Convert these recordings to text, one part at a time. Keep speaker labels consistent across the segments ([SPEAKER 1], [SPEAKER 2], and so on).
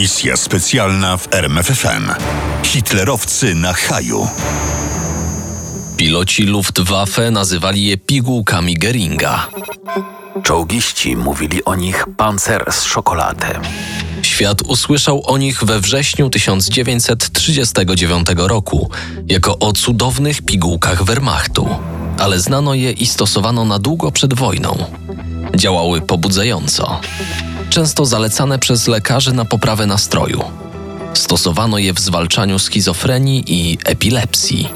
[SPEAKER 1] Misja specjalna w RMFFM. Hitlerowcy na haju.
[SPEAKER 2] Piloci Luftwaffe nazywali je pigułkami Geringa.
[SPEAKER 3] Czołgiści mówili o nich pancer z szokoladę.
[SPEAKER 2] Świat usłyszał o nich we wrześniu 1939 roku jako o cudownych pigułkach Wehrmachtu, ale znano je i stosowano na długo przed wojną. Działały pobudzająco, często zalecane przez lekarzy na poprawę nastroju. Stosowano je w zwalczaniu schizofrenii i epilepsji.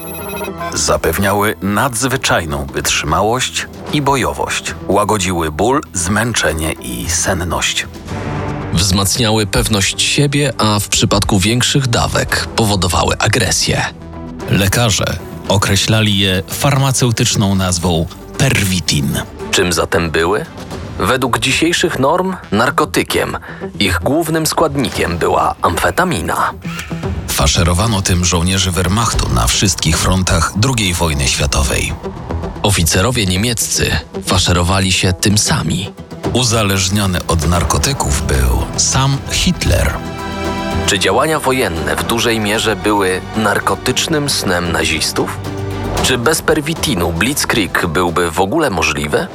[SPEAKER 3] Zapewniały nadzwyczajną wytrzymałość i bojowość. Łagodziły ból, zmęczenie i senność.
[SPEAKER 2] Wzmacniały pewność siebie, a w przypadku większych dawek powodowały agresję.
[SPEAKER 4] Lekarze określali je farmaceutyczną nazwą pervitin.
[SPEAKER 2] Czym zatem były? Według dzisiejszych norm narkotykiem. Ich głównym składnikiem była amfetamina.
[SPEAKER 4] Faszerowano tym żołnierzy Wehrmachtu na wszystkich frontach II wojny światowej.
[SPEAKER 2] Oficerowie niemieccy faszerowali się tym sami.
[SPEAKER 4] Uzależniony od narkotyków był sam Hitler.
[SPEAKER 2] Czy działania wojenne w dużej mierze były narkotycznym snem nazistów? Czy bez perwitinu Blitzkrieg byłby w ogóle możliwy?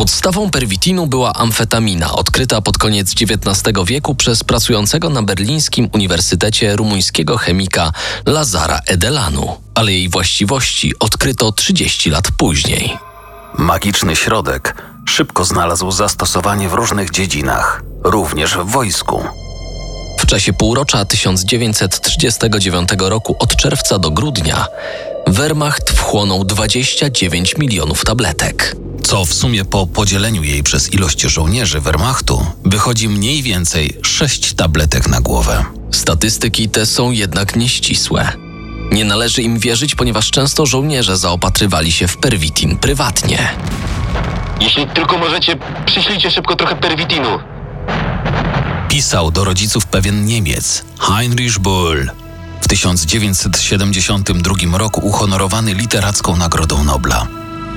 [SPEAKER 2] Podstawą perwitinu była amfetamina, odkryta pod koniec XIX wieku przez pracującego na berlińskim Uniwersytecie rumuńskiego chemika Lazara Edelanu, ale jej właściwości odkryto 30 lat później.
[SPEAKER 3] Magiczny środek szybko znalazł zastosowanie w różnych dziedzinach, również w wojsku.
[SPEAKER 2] W czasie półrocza 1939 roku od czerwca do grudnia Wehrmacht wchłonął 29 milionów tabletek.
[SPEAKER 4] Co w sumie po podzieleniu jej przez ilość żołnierzy Wehrmachtu wychodzi mniej więcej 6 tabletek na głowę.
[SPEAKER 2] Statystyki te są jednak nieścisłe. Nie należy im wierzyć, ponieważ często żołnierze zaopatrywali się w perwitin prywatnie.
[SPEAKER 5] Jeśli tylko możecie, przyślijcie szybko trochę perwitinu.
[SPEAKER 4] Pisał do rodziców pewien Niemiec, Heinrich Böll. W 1972 roku uhonorowany literacką Nagrodą Nobla.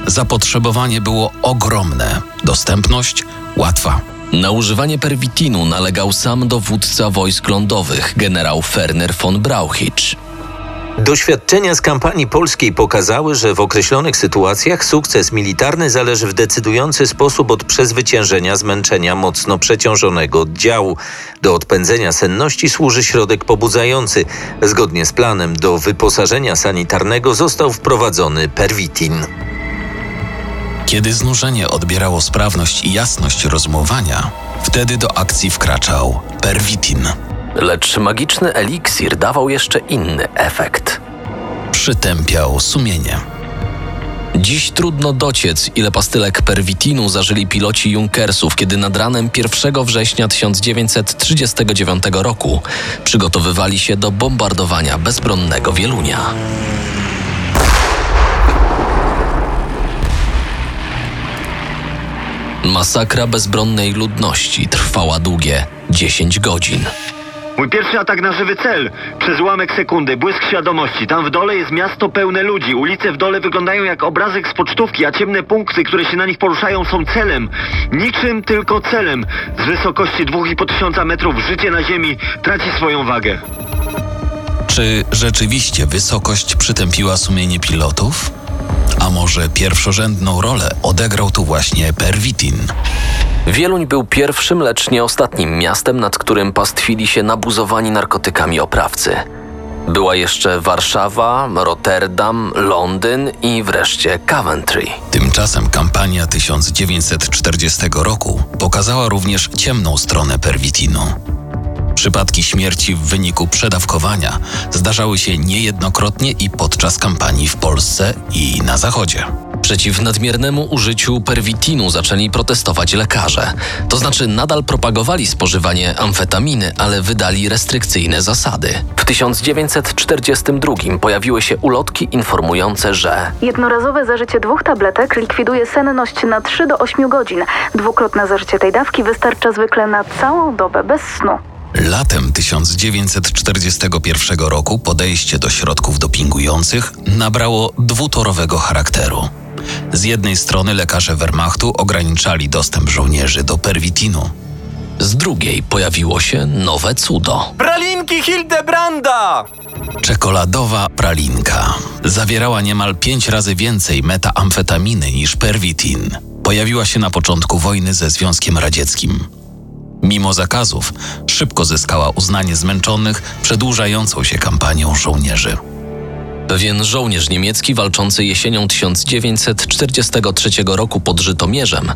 [SPEAKER 4] Zapotrzebowanie było ogromne, dostępność łatwa.
[SPEAKER 2] Na używanie perwitinu nalegał sam dowódca wojsk lądowych, generał Ferner von Brauchitsch.
[SPEAKER 6] Doświadczenia z kampanii polskiej pokazały, że w określonych sytuacjach sukces militarny zależy w decydujący sposób od przezwyciężenia zmęczenia mocno przeciążonego oddziału. Do odpędzenia senności służy środek pobudzający. Zgodnie z planem do wyposażenia sanitarnego został wprowadzony perwitin.
[SPEAKER 4] Kiedy znużenie odbierało sprawność i jasność rozumowania, wtedy do akcji wkraczał perwitin.
[SPEAKER 2] Lecz magiczny eliksir dawał jeszcze inny efekt.
[SPEAKER 4] Przytępiał sumienie.
[SPEAKER 2] Dziś trudno dociec, ile pastylek perwitinu zażyli piloci Junkersów, kiedy nad ranem 1 września 1939 roku przygotowywali się do bombardowania bezbronnego Wielunia. Masakra bezbronnej ludności trwała długie 10 godzin.
[SPEAKER 5] Mój pierwszy atak na żywy cel. Przez ułamek sekundy, błysk świadomości. Tam w dole jest miasto pełne ludzi. Ulice w dole wyglądają jak obrazek z pocztówki, a ciemne punkty, które się na nich poruszają, są celem. Niczym tylko celem. Z wysokości 2,5 tysiąca metrów życie na ziemi traci swoją wagę.
[SPEAKER 4] Czy rzeczywiście wysokość przytępiła sumienie pilotów? A może pierwszorzędną rolę odegrał tu właśnie perwitin?
[SPEAKER 2] Wieluń był pierwszym, lecz nie ostatnim miastem, nad którym pastwili się nabuzowani narkotykami oprawcy. Była jeszcze Warszawa, Rotterdam, Londyn i wreszcie Coventry.
[SPEAKER 4] Tymczasem kampania 1940 roku pokazała również ciemną stronę perwitinu. Przypadki śmierci w wyniku przedawkowania zdarzały się niejednokrotnie i podczas kampanii w Polsce i na Zachodzie.
[SPEAKER 2] Przeciw nadmiernemu użyciu perwitinu zaczęli protestować lekarze. To znaczy nadal propagowali spożywanie amfetaminy, ale wydali restrykcyjne zasady. W 1942 pojawiły się ulotki informujące, że
[SPEAKER 7] Jednorazowe zażycie dwóch tabletek likwiduje senność na 3 do 8 godzin. Dwukrotne zażycie tej dawki wystarcza zwykle na całą dobę bez snu.
[SPEAKER 4] Latem 1941 roku podejście do środków dopingujących nabrało dwutorowego charakteru. Z jednej strony lekarze Wehrmachtu ograniczali dostęp żołnierzy do perwitinu.
[SPEAKER 2] z drugiej pojawiło się nowe cudo.
[SPEAKER 8] Pralinki Hildebranda!
[SPEAKER 4] Czekoladowa pralinka zawierała niemal pięć razy więcej metaamfetaminy niż perwitin. Pojawiła się na początku wojny ze Związkiem Radzieckim. Mimo zakazów, szybko zyskała uznanie zmęczonych przedłużającą się kampanią żołnierzy.
[SPEAKER 2] Pewien żołnierz niemiecki walczący jesienią 1943 roku pod Żytomierzem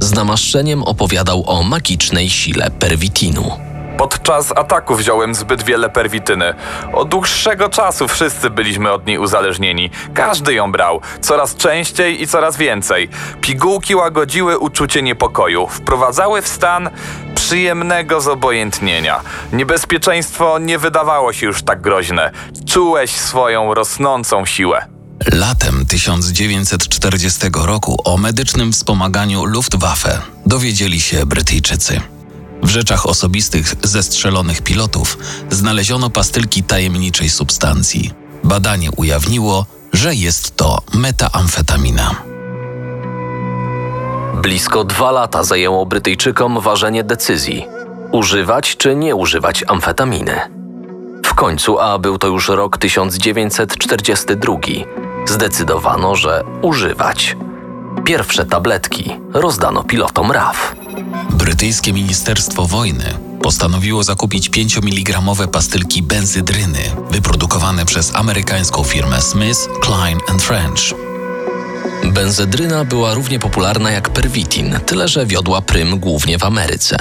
[SPEAKER 2] z namaszczeniem opowiadał o magicznej sile perwitinu.
[SPEAKER 8] Podczas ataku wziąłem zbyt wiele perwityny. Od dłuższego czasu wszyscy byliśmy od niej uzależnieni. Każdy ją brał, coraz częściej i coraz więcej. Pigułki łagodziły uczucie niepokoju, wprowadzały w stan przyjemnego zobojętnienia. Niebezpieczeństwo nie wydawało się już tak groźne. Czułeś swoją rosnącą siłę.
[SPEAKER 4] Latem 1940 roku o medycznym wspomaganiu Luftwaffe dowiedzieli się Brytyjczycy. W rzeczach osobistych zestrzelonych pilotów znaleziono pastylki tajemniczej substancji. Badanie ujawniło, że jest to metaamfetamina.
[SPEAKER 2] Blisko dwa lata zajęło Brytyjczykom ważenie decyzji: używać czy nie używać amfetaminy. W końcu, a był to już rok 1942, zdecydowano, że używać. Pierwsze tabletki rozdano pilotom RAF.
[SPEAKER 4] Brytyjskie Ministerstwo Wojny postanowiło zakupić 5 mg pastylki benzydryny wyprodukowane przez amerykańską firmę Smith, Klein French.
[SPEAKER 2] Benzedryna była równie popularna jak perwitin, tyle że wiodła prym głównie w Ameryce.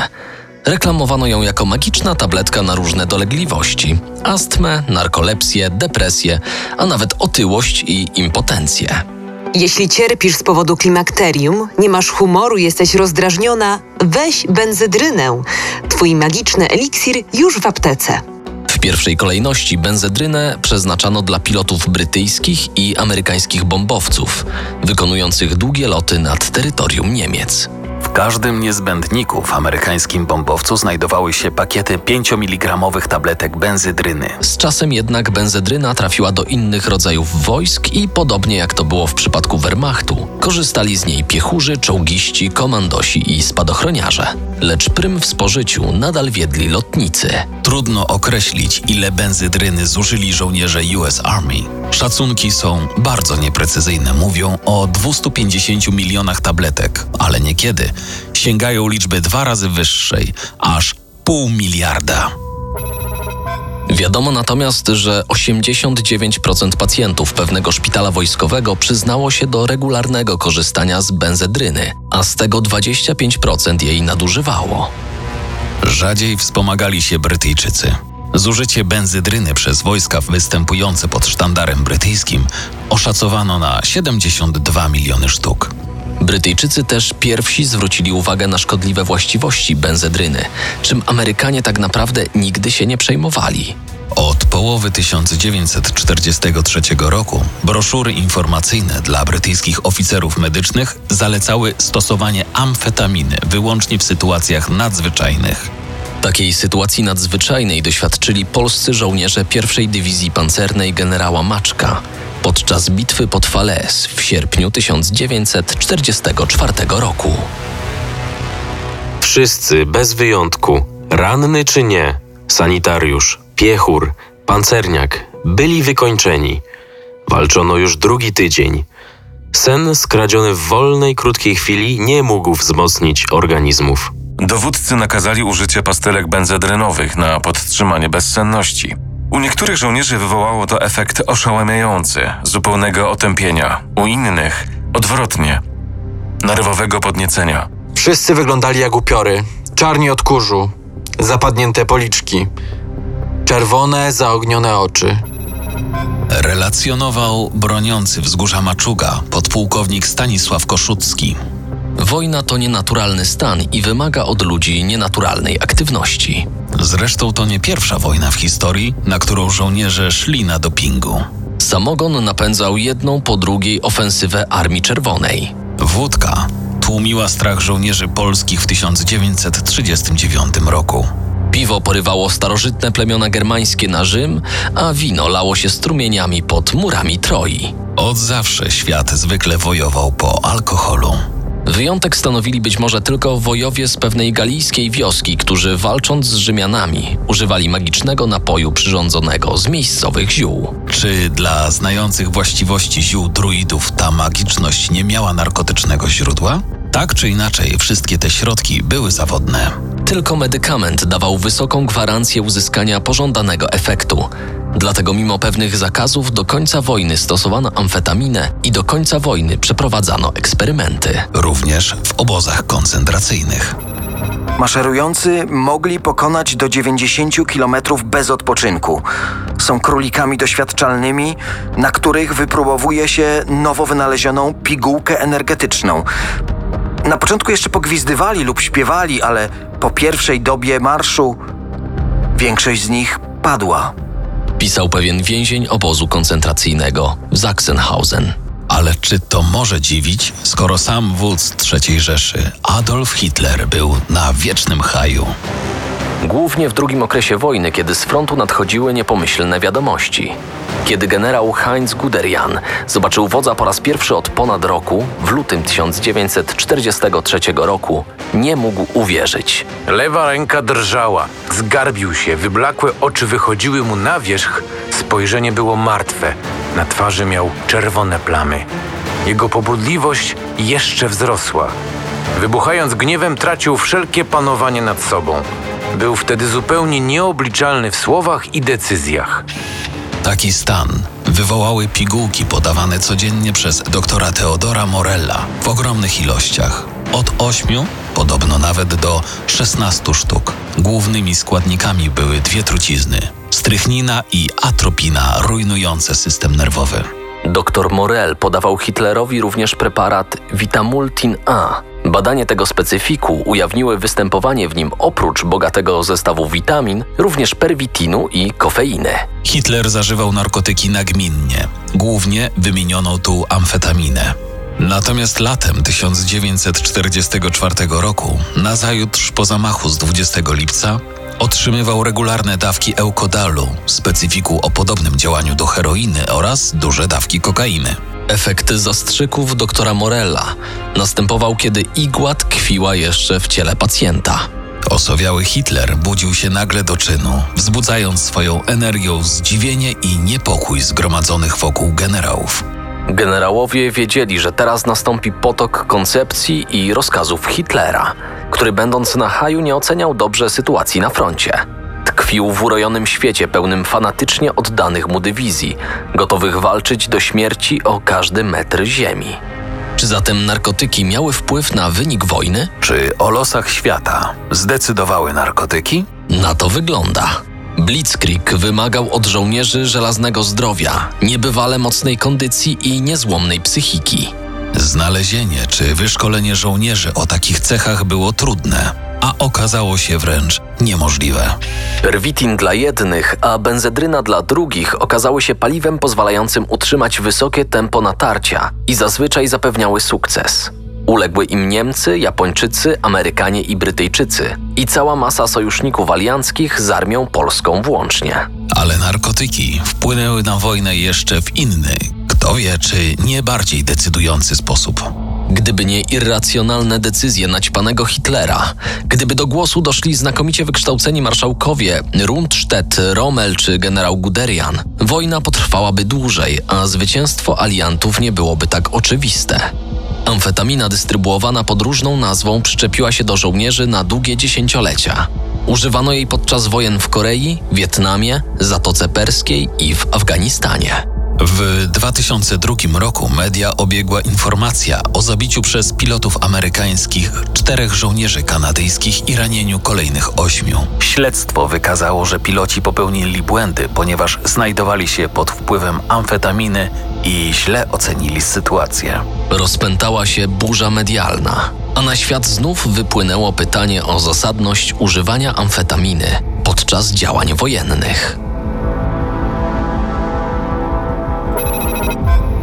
[SPEAKER 2] Reklamowano ją jako magiczna tabletka na różne dolegliwości: astmę, narkolepsję, depresję, a nawet otyłość i impotencję.
[SPEAKER 9] Jeśli cierpisz z powodu klimakterium, nie masz humoru, jesteś rozdrażniona, weź benzydrynę. Twój magiczny eliksir już w aptece.
[SPEAKER 2] W pierwszej kolejności benzedrynę przeznaczano dla pilotów brytyjskich i amerykańskich bombowców, wykonujących długie loty nad terytorium Niemiec.
[SPEAKER 3] W każdym niezbędniku w amerykańskim bombowcu znajdowały się pakiety 5 mg tabletek benzydryny.
[SPEAKER 2] Z czasem jednak benzedryna trafiła do innych rodzajów wojsk i podobnie jak to było w przypadku Wehrmachtu, korzystali z niej piechurzy, czołgiści, komandosi i spadochroniarze. Lecz prym w spożyciu nadal wiedli lotnicy.
[SPEAKER 4] Trudno określić, ile benzydryny zużyli żołnierze US Army. Szacunki są bardzo nieprecyzyjne. Mówią o 250 milionach tabletek, ale niekiedy sięgają liczby dwa razy wyższej, aż pół miliarda.
[SPEAKER 2] Wiadomo natomiast, że 89% pacjentów pewnego szpitala wojskowego przyznało się do regularnego korzystania z benzedryny, a z tego 25% jej nadużywało.
[SPEAKER 4] Rzadziej wspomagali się Brytyjczycy. Zużycie benzydryny przez wojska występujące pod sztandarem brytyjskim oszacowano na 72 miliony sztuk.
[SPEAKER 2] Brytyjczycy też pierwsi zwrócili uwagę na szkodliwe właściwości benzedryny, czym Amerykanie tak naprawdę nigdy się nie przejmowali.
[SPEAKER 4] Od połowy 1943 roku broszury informacyjne dla brytyjskich oficerów medycznych zalecały stosowanie amfetaminy wyłącznie w sytuacjach nadzwyczajnych.
[SPEAKER 2] Takiej sytuacji nadzwyczajnej doświadczyli polscy żołnierze pierwszej dywizji pancernej generała Maczka podczas bitwy pod Falaise w sierpniu 1944 roku.
[SPEAKER 10] Wszyscy, bez wyjątku, ranny czy nie, sanitariusz, piechur, pancerniak, byli wykończeni. Walczono już drugi tydzień. Sen skradziony w wolnej, krótkiej chwili nie mógł wzmocnić organizmów.
[SPEAKER 11] Dowódcy nakazali użycie pastylek benzedrynowych na podtrzymanie bezsenności. U niektórych żołnierzy wywołało to efekt oszałamiający, zupełnego otępienia, u innych odwrotnie, nerwowego podniecenia.
[SPEAKER 12] Wszyscy wyglądali jak upiory, czarni od kurzu, zapadnięte policzki, czerwone, zaognione oczy.
[SPEAKER 4] Relacjonował broniący wzgórza Maczuga podpułkownik Stanisław Koszucki.
[SPEAKER 2] Wojna to nienaturalny stan i wymaga od ludzi nienaturalnej aktywności.
[SPEAKER 4] Zresztą to nie pierwsza wojna w historii, na którą żołnierze szli na dopingu.
[SPEAKER 2] Samogon napędzał jedną po drugiej ofensywę Armii Czerwonej.
[SPEAKER 4] Wódka tłumiła strach żołnierzy polskich w 1939 roku.
[SPEAKER 2] Piwo porywało starożytne plemiona germańskie na Rzym, a wino lało się strumieniami pod murami Troi.
[SPEAKER 4] Od zawsze świat zwykle wojował po alkoholu.
[SPEAKER 2] Wyjątek stanowili być może tylko wojowie z pewnej galijskiej wioski, którzy walcząc z Rzymianami używali magicznego napoju przyrządzonego z miejscowych ziół.
[SPEAKER 4] Czy dla znających właściwości ziół druidów ta magiczność nie miała narkotycznego źródła? Tak czy inaczej, wszystkie te środki były zawodne.
[SPEAKER 2] Tylko medykament dawał wysoką gwarancję uzyskania pożądanego efektu. Dlatego mimo pewnych zakazów do końca wojny stosowano amfetaminę i do końca wojny przeprowadzano eksperymenty.
[SPEAKER 4] Również w obozach koncentracyjnych.
[SPEAKER 13] Maszerujący mogli pokonać do 90 km bez odpoczynku. Są królikami doświadczalnymi, na których wypróbowuje się nowo wynalezioną pigułkę energetyczną. Na początku jeszcze pogwizdywali lub śpiewali, ale po pierwszej dobie marszu większość z nich padła.
[SPEAKER 2] Pisał pewien więzień obozu koncentracyjnego w Sachsenhausen.
[SPEAKER 4] Ale czy to może dziwić, skoro sam wódz III Rzeszy, Adolf Hitler, był na wiecznym haju?
[SPEAKER 2] Głównie w drugim okresie wojny, kiedy z frontu nadchodziły niepomyślne wiadomości. Kiedy generał Heinz Guderian zobaczył wodza po raz pierwszy od ponad roku, w lutym 1943 roku, nie mógł uwierzyć.
[SPEAKER 14] Lewa ręka drżała, zgarbił się, wyblakłe oczy wychodziły mu na wierzch, spojrzenie było martwe, na twarzy miał czerwone plamy. Jego pobudliwość jeszcze wzrosła. Wybuchając gniewem, tracił wszelkie panowanie nad sobą. Był wtedy zupełnie nieobliczalny w słowach i decyzjach.
[SPEAKER 4] Taki stan wywołały pigułki podawane codziennie przez doktora Teodora Morella w ogromnych ilościach. Od 8, podobno nawet do 16 sztuk. Głównymi składnikami były dwie trucizny: strychnina i atropina, rujnujące system nerwowy.
[SPEAKER 2] Dr Morel podawał Hitlerowi również preparat Vitamultin A. Badanie tego specyfiku ujawniły występowanie w nim oprócz bogatego zestawu witamin, również perwitinu i kofeiny.
[SPEAKER 4] Hitler zażywał narkotyki nagminnie, głównie wymienioną tu amfetaminę. Natomiast latem 1944 roku, nazajutrz po zamachu z 20 lipca, otrzymywał regularne dawki eukodalu, specyfiku o podobnym działaniu do heroiny oraz duże dawki kokainy.
[SPEAKER 2] Efekt zastrzyków doktora Morella następował, kiedy igła tkwiła jeszcze w ciele pacjenta.
[SPEAKER 4] Osowiały Hitler budził się nagle do czynu, wzbudzając swoją energią zdziwienie i niepokój zgromadzonych wokół generałów.
[SPEAKER 2] Generałowie wiedzieli, że teraz nastąpi potok koncepcji i rozkazów Hitlera, który będąc na haju nie oceniał dobrze sytuacji na froncie. Tkwił w urojonym świecie pełnym fanatycznie oddanych mu dywizji, gotowych walczyć do śmierci o każdy metr ziemi. Czy zatem narkotyki miały wpływ na wynik wojny?
[SPEAKER 3] Czy o losach świata zdecydowały narkotyki?
[SPEAKER 2] Na to wygląda. Blitzkrieg wymagał od żołnierzy żelaznego zdrowia, niebywale mocnej kondycji i niezłomnej psychiki.
[SPEAKER 4] Znalezienie czy wyszkolenie żołnierzy o takich cechach było trudne, a okazało się wręcz niemożliwe.
[SPEAKER 2] Perwitin dla jednych, a benzedryna dla drugich okazały się paliwem pozwalającym utrzymać wysokie tempo natarcia i zazwyczaj zapewniały sukces. Uległy im Niemcy, Japończycy, Amerykanie i Brytyjczycy i cała masa sojuszników alianckich z armią polską włącznie.
[SPEAKER 4] Ale narkotyki wpłynęły na wojnę jeszcze w inny, kto wie, czy nie bardziej decydujący sposób.
[SPEAKER 2] Gdyby nie irracjonalne decyzje naćpanego Hitlera, gdyby do głosu doszli znakomicie wykształceni marszałkowie Rundstedt, Rommel czy generał Guderian, wojna potrwałaby dłużej, a zwycięstwo aliantów nie byłoby tak oczywiste. Amfetamina dystrybuowana pod różną nazwą przyczepiła się do żołnierzy na długie dziesięciolecia. Używano jej podczas wojen w Korei, Wietnamie, Zatoce Perskiej i w Afganistanie.
[SPEAKER 4] W 2002 roku media obiegła informacja o zabiciu przez pilotów amerykańskich czterech żołnierzy kanadyjskich i ranieniu kolejnych ośmiu.
[SPEAKER 3] Śledztwo wykazało, że piloci popełnili błędy, ponieważ znajdowali się pod wpływem amfetaminy i źle ocenili sytuację.
[SPEAKER 2] Rozpętała się burza medialna, a na świat znów wypłynęło pytanie o zasadność używania amfetaminy podczas działań wojennych.